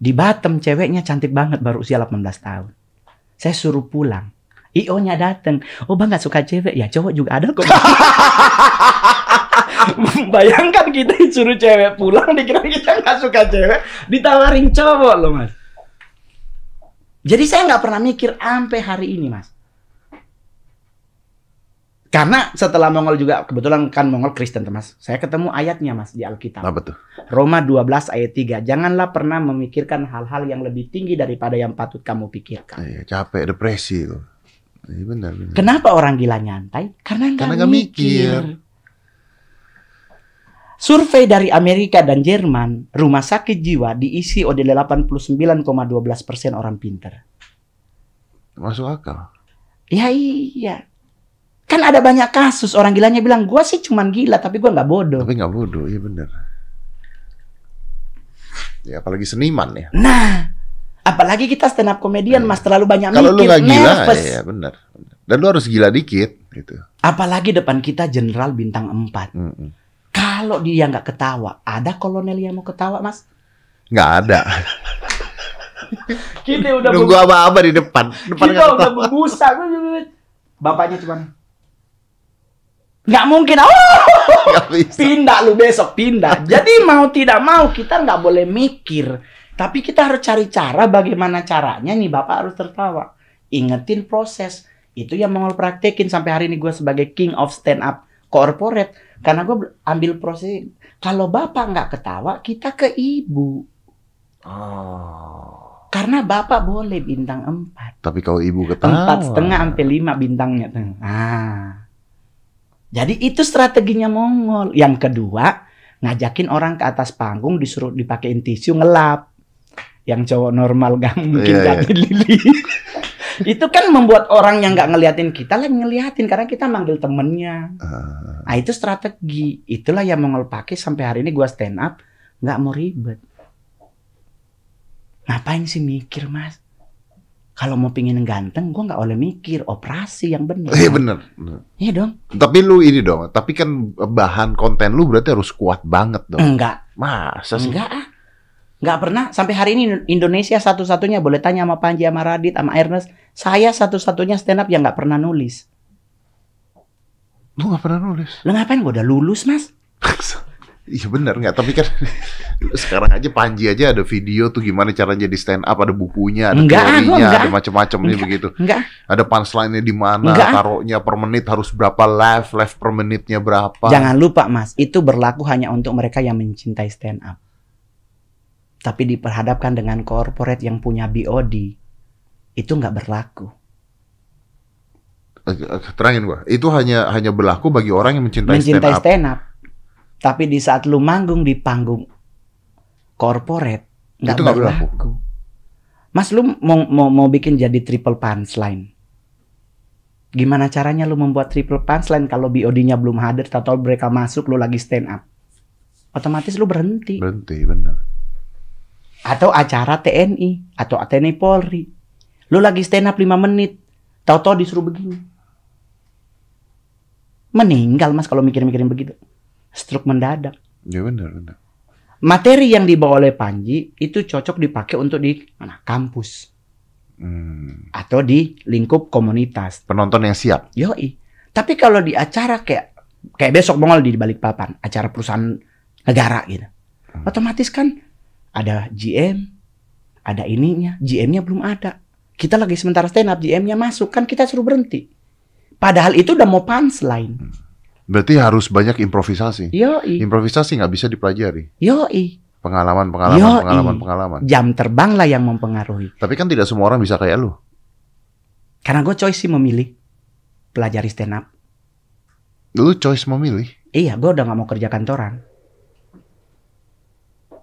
Di Batam ceweknya cantik banget baru usia 18 tahun. Saya suruh pulang. IO nya dateng. Oh bang gak suka cewek? Ya cowok juga ada kok <laughs> <laughs> bayangkan kita disuruh cewek pulang dikira kita gak suka cewek ditawarin cowok loh mas jadi saya nggak pernah mikir sampai hari ini mas Karena setelah Mongol juga kebetulan kan Mongol Kristen Mas. Saya ketemu ayatnya Mas di Alkitab. Apa tuh? Roma 12 ayat 3. Janganlah pernah memikirkan hal-hal yang lebih tinggi daripada yang patut kamu pikirkan. Iya, capek, depresi itu. Iya benar, benar. Kenapa orang gila nyantai? Karena nggak Karena nggak mikir. mikir. Survei dari Amerika dan Jerman, rumah sakit jiwa diisi oleh 89,12 persen orang pintar. Masuk akal. Ya iya. Kan ada banyak kasus orang gilanya bilang, gua sih cuman gila tapi gua nggak bodoh. Tapi nggak bodoh, iya benar. Ya apalagi seniman ya. Nah, apalagi kita stand up komedian Iya. mas terlalu banyak Kalau lu mikir, nggak gila, nervous. ya benar. Dan lu harus gila dikit, gitu. Apalagi depan kita jenderal bintang 4. Mm-mm. Kalau dia nggak ketawa, ada kolonel yang mau ketawa mas? Nggak ada. <laughs> Kita udah Nunggu apa-apa di depan. Depan kita udah berbusa. Bapaknya cuman nggak mungkin. Oh, pindah lu besok pindah. Jadi mau tidak mau kita nggak boleh mikir. Tapi kita harus cari cara bagaimana caranya nih bapak harus tertawa. Ingetin proses. Itu yang mau praktekin sampai hari ini gue sebagai king of stand up corporate. Karena gue ambil proses. Kalau bapak nggak ketawa, kita ke ibu. Oh. Karena bapak boleh bintang 4. Tapi kalau ibu ketawa. Empat setengah sampai lima bintangnya. tuh. Ah. Jadi itu strateginya Mongol. Yang kedua, ngajakin orang ke atas panggung disuruh dipakein tisu ngelap. Yang cowok normal gak mungkin Iya, jadi lili. <laughs> itu kan membuat orang yang nggak ngeliatin kita lagi ngeliatin karena kita manggil temennya. Ah, Nah itu strategi. Itulah yang Mongol pakai sampai hari ini gua stand up nggak mau ribet. Ngapain sih mikir mas? Kalau mau pingin ganteng, gua nggak boleh mikir operasi yang benar. Iya bener. Iya dong. Tapi lu ini dong. Tapi kan bahan konten lu berarti harus kuat banget dong. Enggak, Masa sih? enggak ah. Enggak pernah. Sampai hari ini Indonesia satu-satunya boleh tanya sama Panji, sama Radit, sama Ernest. Saya satu-satunya stand up yang nggak pernah nulis. Lu gak pernah nulis. Lo ngapain? Gua udah lulus mas. <laughs> Iya bener nggak? Tapi kan <laughs> sekarang aja Panji aja ada video tuh gimana cara jadi stand up, ada bukunya, ada Enggak, teorinya, gua enggak. ada macam-macam nih begitu. Enggak. Ada punchline-nya di mana, taruhnya per menit harus berapa live, live per menitnya berapa. Jangan lupa mas, itu berlaku hanya untuk mereka yang mencintai stand up. Tapi diperhadapkan dengan corporate yang punya BOD, itu nggak berlaku. Terangin gua. Itu hanya hanya berlaku bagi orang yang mencintai, mencintai stand up. stand up. Tapi di saat lu manggung di panggung corporate nggak nggak berlaku. Mas lu mau, mau mau bikin jadi triple punchline. Gimana caranya lu membuat triple punchline kalau BOD-nya belum hadir atau mereka masuk lu lagi stand up? Otomatis lu berhenti. Berhenti, bener. Atau acara TNI atau TNI Polri. Lu lagi stand up 5 menit, tahu-tahu disuruh begini. Meninggal Mas kalau mikir-mikirin begitu. Stroke mendadak. Ya bener, bener. Materi yang dibawa oleh Panji itu cocok dipakai untuk di mana? Kampus Hmm. atau di lingkup komunitas. Penonton yang siap. Yoi. Tapi kalau di acara kayak kayak besok Mongol di Balikpapan, acara perusahaan negara gitu. Hmm. Otomatis kan ada GM, ada ininya, GM-nya belum ada. Kita lagi sementara stand up, GM-nya masuk, kan kita suruh berhenti. Padahal itu udah mau punchline. Berarti harus banyak improvisasi. Yoi, Improvisasi nggak bisa dipelajari. yoi. Pengalaman, pengalaman, Yoi. pengalaman, pengalaman. Jam terbang lah yang mempengaruhi. Tapi kan tidak semua orang bisa kayak lu. Karena gue choice sih memilih pelajari stand up. Lu choice memilih. Iya, gue udah gak mau kerja kantoran.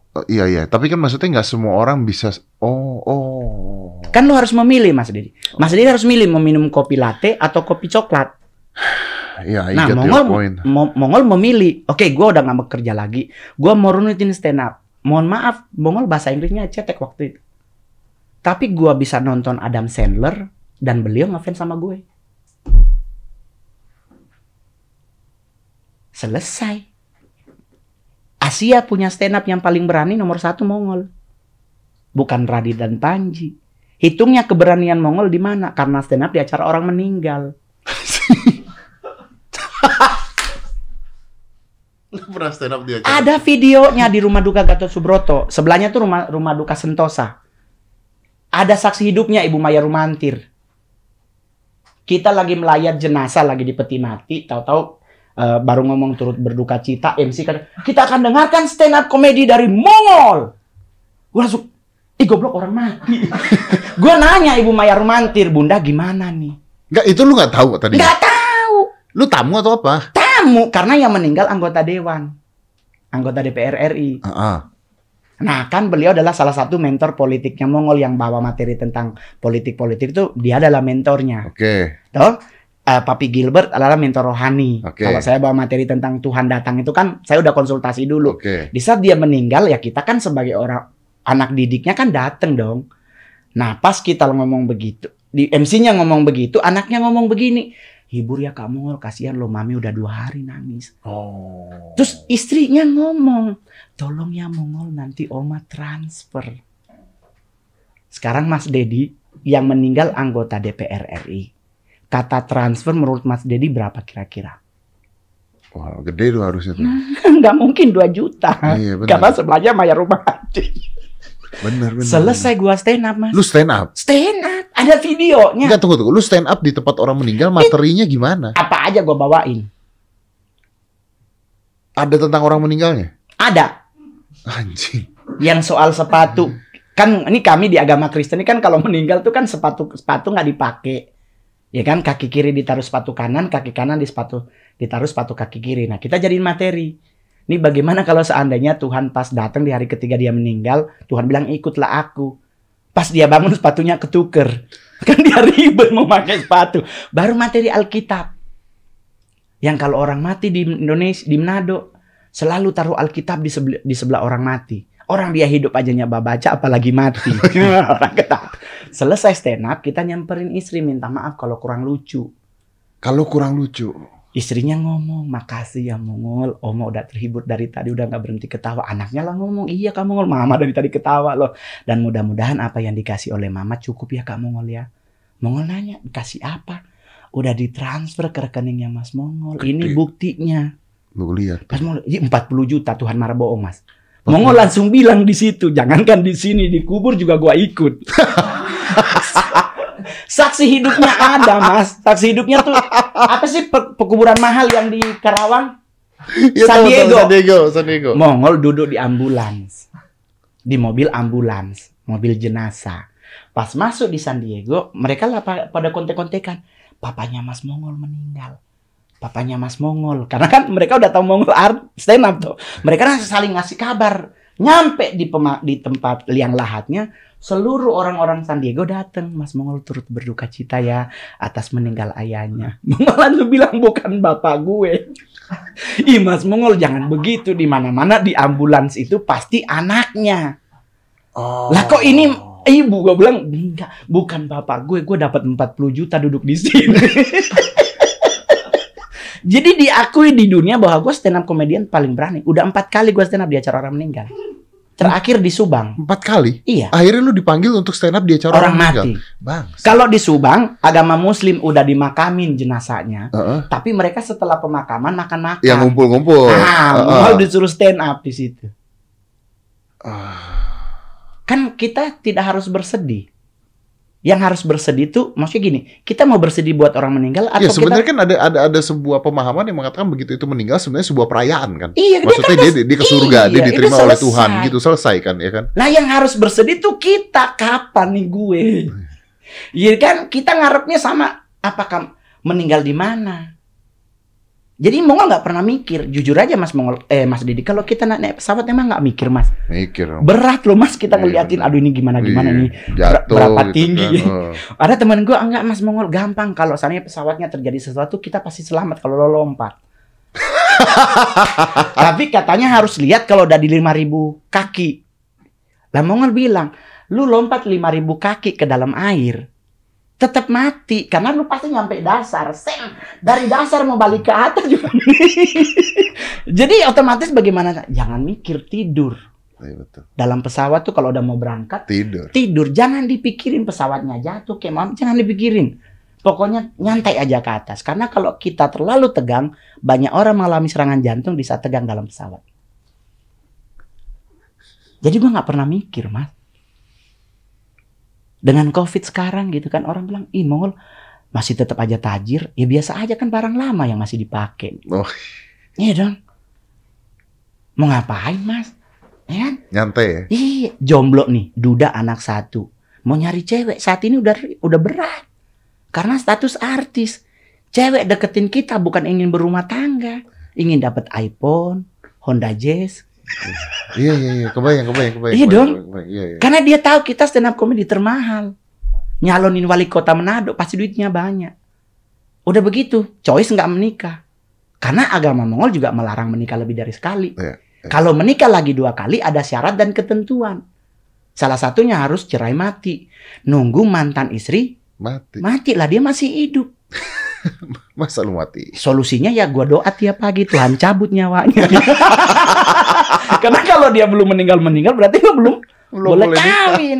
Oh, iya iya, tapi kan maksudnya nggak semua orang bisa. Oh oh. Kan lu harus memilih Mas Didi. Mas Didi harus milih mau minum kopi latte atau kopi coklat. <sighs> Iya, I Nah, Mongol. Mo- Mongol memilih. Oke, gue udah gak mau kerja lagi. Gue mau runutin stand up. Mohon maaf, Mongol bahasa Inggrisnya cetek waktu itu. Tapi gue bisa nonton Adam Sandler dan beliau ngefans sama gue. Selesai. Asia punya stand up yang paling berani nomor satu Mongol. Bukan Radit dan Panji. Hitungnya keberanian Mongol di mana? Karena stand up di acara orang meninggal. <laughs> Lu pernah stand up dia? Ada videonya di rumah duka Gatot Subroto. Sebelahnya tuh rumah rumah duka Sentosa. Ada saksi hidupnya Ibu Maya Rumantir. Kita lagi melayat jenazah lagi di peti mati, tahu-tahu eh, baru ngomong turut berduka cita, MC kan kita akan dengarkan stand up komedi dari Mongol. Gue langsung, ih goblok orang mati. <laughs> gue nanya Ibu Maya Rumantir, Bunda gimana nih? Enggak, itu lu nggak tahu tadi. Nggak tahu. Lu tamu atau apa? Tamu, karena yang meninggal anggota Dewan. Anggota DPR RI. Heeh. Nah, kan beliau adalah salah satu mentor politiknya Mongol yang bawa materi tentang politik-politik itu dia adalah mentornya. Oke. Toh, eh, Papi Gilbert adalah mentor rohani. Oke. Kalau saya bawa materi tentang Tuhan datang itu kan saya udah konsultasi dulu. Oke. Di saat dia meninggal ya kita kan sebagai orang anak didiknya kan dateng dong. Nah, pas kita ngomong begitu, di MC-nya ngomong begitu, anaknya ngomong begini. Hibur ya Mongol, kasihan lo mami udah dua hari nangis. Oh. Terus istrinya ngomong, tolong ya Mongol nanti Oma transfer. Sekarang Mas Dedi yang meninggal anggota DPR RI. Kata transfer menurut Mas Dedi berapa kira-kira? Wah, gede tuh harusnya tuh. <laughs> Nggak mungkin 2 juta. Iya, benar. Karena sebelahnya Maya Rumah Hati. Bener, bener. Selesai gua stand up Mas. Lu stand up? Stand up, ada videonya. Enggak, tunggu, tunggu. Lu stand up di tempat orang meninggal, materinya gimana? Apa aja gua bawain? Ada tentang orang meninggalnya? Ada. Anjing. Yang soal sepatu. Kan ini kami di agama Kristen ini kan kalau meninggal tuh kan sepatu sepatu nggak dipakai. Ya kan kaki kiri ditaruh sepatu kanan, kaki kanan di sepatu ditaruh sepatu kaki kiri. Nah, kita jadiin materi. Ini bagaimana kalau seandainya Tuhan pas datang di hari ketiga dia meninggal, Tuhan bilang ikutlah aku. Pas dia bangun sepatunya ketuker. <laughs> Kan dia ribet mau pakai sepatu. Baru materi Alkitab. Yang kalau orang mati di Indonesia, di Manado, selalu taruh Alkitab di sebelah, di sebelah orang mati. Orang dia hidup aja nyoba baca, apalagi mati. <laughs> <laughs> orang ketawa. Selesai stand up, kita nyamperin istri minta maaf kalau kurang lucu. Kalau kurang lucu. Istrinya ngomong, makasih ya Mongol, Oma udah terhibur dari tadi udah nggak berhenti ketawa. Anaknya lah ngomong, iya Kak Mongol, Mama dari tadi ketawa loh. Dan mudah-mudahan apa yang dikasih oleh Mama cukup ya Kak Mongol ya. Mongol nanya, dikasih apa? Udah ditransfer ke rekeningnya Mas Mongol. Ini buktinya. Lu lihat. Mas Mongol, iya 40 juta Tuhan marah bohong Mas. Mongol langsung bilang di situ, jangankan di sini di kubur juga gua ikut. <laughs> Saksi hidupnya ada, Mas. Saksi hidupnya tuh apa sih pe- pekuburan mahal yang di Karawang? Iya, San Diego. San Diego, San Diego. Mongol duduk di ambulans. Di mobil ambulans, mobil jenazah. Pas masuk di San Diego, mereka lah pa- pada kontek-kontekan. Papanya Mas Mongol meninggal. Papanya Mas Mongol. Karena kan mereka udah tahu Mongol art stand up tuh. Mereka kan saling ngasih kabar. Nyampe di pema- di tempat liang lahatnya, seluruh orang-orang San Diego datang. Mas Mongol turut berduka cita ya atas meninggal ayahnya. <laughs> Mongol langsung bilang bukan bapak gue. <laughs> Ih Mas Mongol jangan begitu di mana-mana di ambulans itu pasti anaknya. Oh. Lah kok ini ibu gue bilang enggak bukan bapak gue gue dapat 40 juta duduk di sini. <laughs> Jadi diakui di dunia bahwa gue stand up komedian paling berani. Udah empat kali gue stand up di acara orang meninggal. Terakhir di Subang. Empat kali? Iya. Akhirnya lu dipanggil untuk stand up di acara Orang meninggal? mati. Bang. Kalau di Subang agama Muslim udah dimakamin jenazahnya. Heeh. Tapi mereka setelah pemakaman makan-makan. Yang ngumpul-ngumpul. Ah, Heeh. mau disuruh stand up di situ. Ah. kan kita tidak harus bersedih. Yang harus bersedih itu maksudnya gini, kita mau bersedih buat orang meninggal atau Ya kita sebenarnya kan ada ada ada sebuah pemahaman yang mengatakan begitu itu meninggal sebenarnya sebuah perayaan kan. Iya, dia Maksudnya kan dia, dia ke surga, dia iya, diterima itu oleh. Tuhan gitu selesai kan ya kan. Nah, yang harus bersedih tuh kita kapan nih gue? Iya kan kita ngarepnya sama apakah meninggal di mana? Jadi Mongol nggak pernah mikir, jujur aja Mas Mongol, eh Mas Didi, kalau kita naik, naik pesawat emang nggak mikir Mas, Mikir. berat loh Mas kita Iya, ngeliatin, aduh ini gimana gimana Iya, nih. Jatuh berapa gitu tinggi. kan. Heeh. <laughs> Ada teman gue enggak Mas Mongol gampang kalau seandainya pesawatnya terjadi sesuatu kita pasti selamat kalau lo lompat. <laughs> Tapi katanya harus lihat kalau udah di 5000 kaki. Lah Mongol bilang, lu lompat 5000 kaki ke dalam air tetap mati karena lu pasti nyampe dasar. Seng, dari dasar mau balik ke atas juga. <laughs> Jadi otomatis bagaimana? Jangan mikir tidur. Iya, betul. Dalam pesawat tuh kalau udah mau berangkat Tidur. tidur jangan dipikirin pesawatnya jatuh kayak mam jangan dipikirin pokoknya nyantai aja ke atas karena kalau kita terlalu tegang banyak orang mengalami serangan jantung di saat tegang dalam pesawat jadi gua nggak pernah mikir mas dengan covid sekarang gitu kan orang bilang ih mongol masih tetap aja tajir, ya biasa aja kan barang lama yang masih dipakai. Oh. Iya dong. Mau ngapain mas? Ya kan? Nyantai ya. Iya, jomblo nih, duda anak satu. Mau nyari cewek saat ini udah udah berat. Karena status artis. Cewek deketin kita bukan ingin berumah tangga, ingin dapat iPhone, Honda Jazz. Iya iya iya, kebayang kebayang kebayang. Iya kebayang, dong. kebayang, kebayang. Iya iya. Karena dia tahu kita stand up comedy termahal. Nyalonin wali kota Manado pasti duitnya banyak. Udah begitu, choice nggak menikah. Karena agama Mongol juga melarang menikah lebih dari sekali. Iya, iya. Kalau menikah lagi dua kali ada syarat dan ketentuan. Salah satunya harus cerai mati. Nunggu mantan istri Mati. mati lah dia masih hidup. <laughs> Masa lu mati? Solusinya ya gua doa tiap pagi Tuhan cabut nyawanya. <laughs> <laughs> Karena kalau dia belum meninggal meninggal berarti gua belum Belum boleh boleh kawin.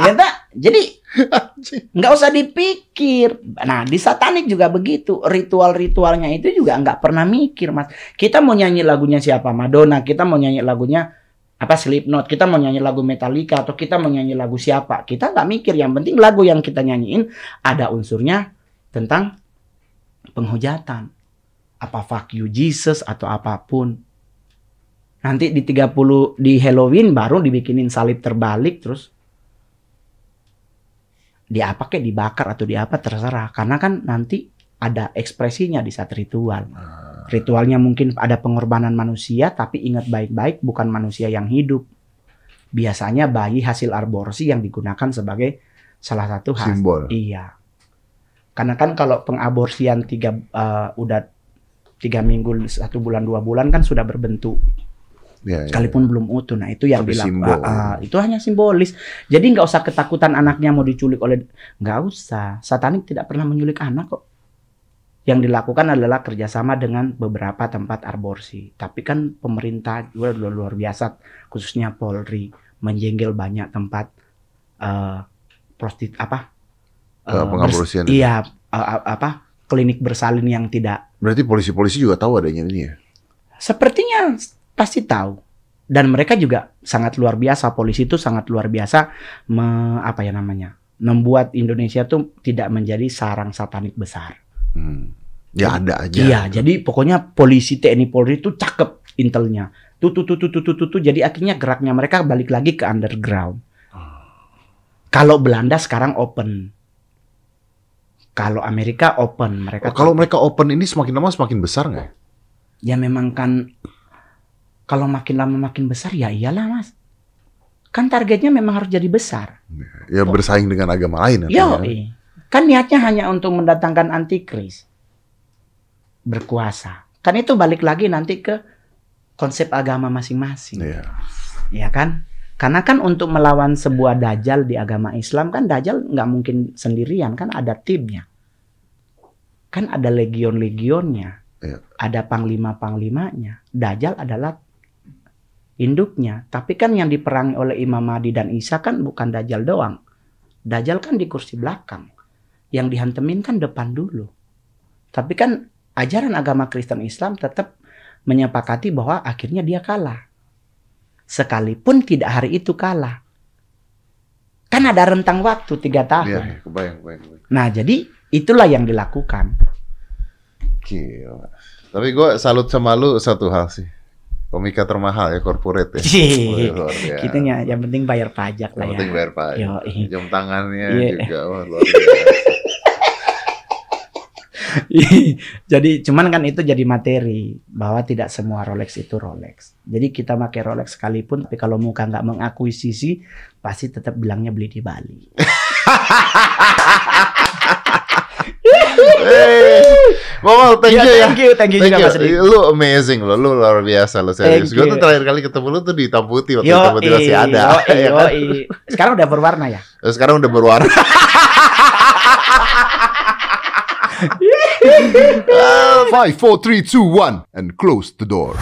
ya tak? Jadi nggak usah dipikir. Nah di satanik juga begitu. Ritual-ritualnya itu juga nggak pernah mikir mas. Kita mau nyanyi lagunya siapa? Madonna. Kita mau nyanyi lagunya apa Slipknot. Kita mau nyanyi lagu Metallica atau kita mau nyanyi lagu siapa? Kita nggak mikir. Yang penting lagu yang kita nyanyiin ada unsurnya tentang penghujatan. Apa fuck you Jesus atau apa pun. Nanti di 30 di Halloween baru dibikinin salib terbalik terus di apa kek dibakar atau di apa terserah karena kan nanti ada ekspresinya di saat ritual. Ritualnya mungkin ada pengorbanan manusia tapi ingat baik-baik bukan manusia yang hidup. Biasanya bayi hasil aborsi yang digunakan sebagai salah satu has- Simbol. Iya. Karena kan kalau pengaborsian tiga eh, udah tiga minggu satu bulan dua bulan kan sudah berbentuk Iya, iya. sekalipun belum utuh. Nah itu yang dilakukan. simbol. itu hanya simbolis. Jadi nggak usah ketakutan anaknya mau diculik oleh nggak usah. Satanik tidak pernah menculik anak kok. Yang dilakukan adalah kerjasama dengan beberapa tempat aborsi. Tapi kan pemerintah juga luar, luar biasa, khususnya Polri menjenggel banyak tempat eh prostit apa? Eh, pengaborsian. Iya, eh, apa? Klinik bersalin yang tidak Berarti polisi-polisi juga tahu adanya ini ya? Sepertinya pasti tahu. Dan mereka juga sangat luar biasa. Polisi itu sangat luar biasa me- apa ya namanya? Membuat Indonesia tuh tidak menjadi sarang satanik besar. Hmm. Ya ada aja. Iya, jadi pokoknya polisi TNI Polri itu cakep intelnya. Tuh tuh tuh tuh tuh tuh, tuh, tuh. jadi akhirnya geraknya mereka balik lagi ke underground. Kalau Belanda sekarang open. Kalau Amerika open, mereka Oh, kalau mereka open ini semakin lama semakin besar nggak? ya? ya memang kan kalau makin lama makin besar ya iyalah mas. Kan targetnya memang harus jadi besar. Ya bersaing dengan agama lain. yo artinya. kan niatnya hanya untuk mendatangkan antikris. Berkuasa. Kan itu balik lagi nanti ke konsep agama masing-masing. Iya. ya kan? Karena kan untuk melawan sebuah dajjal di agama Islam kan dajjal nggak mungkin sendirian kan ada timnya. Kan ada legion-legionnya. Iya. ada panglima-panglimanya. Dajjal adalah induknya tapi kan yang diperangi oleh Imam Mahdi dan Isa kan bukan dajjal doang dajjal kan di kursi belakang yang dihantemin kan depan dulu tapi kan ajaran agama Kristen Islam tetap menyepakati bahwa akhirnya dia kalah sekalipun tidak hari itu kalah. Kan ada rentang waktu tiga tahun. iya, kebayang, kebayang, kebayang. Nah jadi itulah yang dilakukan. Gila. Tapi gue salut sama lu satu hal sih. Komika termahal ya, corporate ya. Wah, luar. Gitunya, yang penting bayar pajak lah Yang ya. penting bayar pajak. Yoi. Jam tangannya Iya. juga wah, luar biasa. <laughs> jadi cuman kan itu jadi materi bahwa tidak semua Rolex itu Rolex. Jadi kita pakai Rolex sekalipun, tapi kalau muka nggak mengakuisisi, pasti tetap bilangnya beli di Bali. <laughs> Momol, thank Iya, you ya. thank you, thank you juga Mas. Lu amazing lo, lu luar biasa lo serius. Thank Gue tuh terakhir kali ketemu lu tuh di Hitam Putih waktu Yo, Hitam Putih masih ada. <laughs> ya kan? Sekarang udah berwarna ya? Terus Sekarang udah berwarna. <laughs> <laughs> Five, four, three, two, one, and close the door.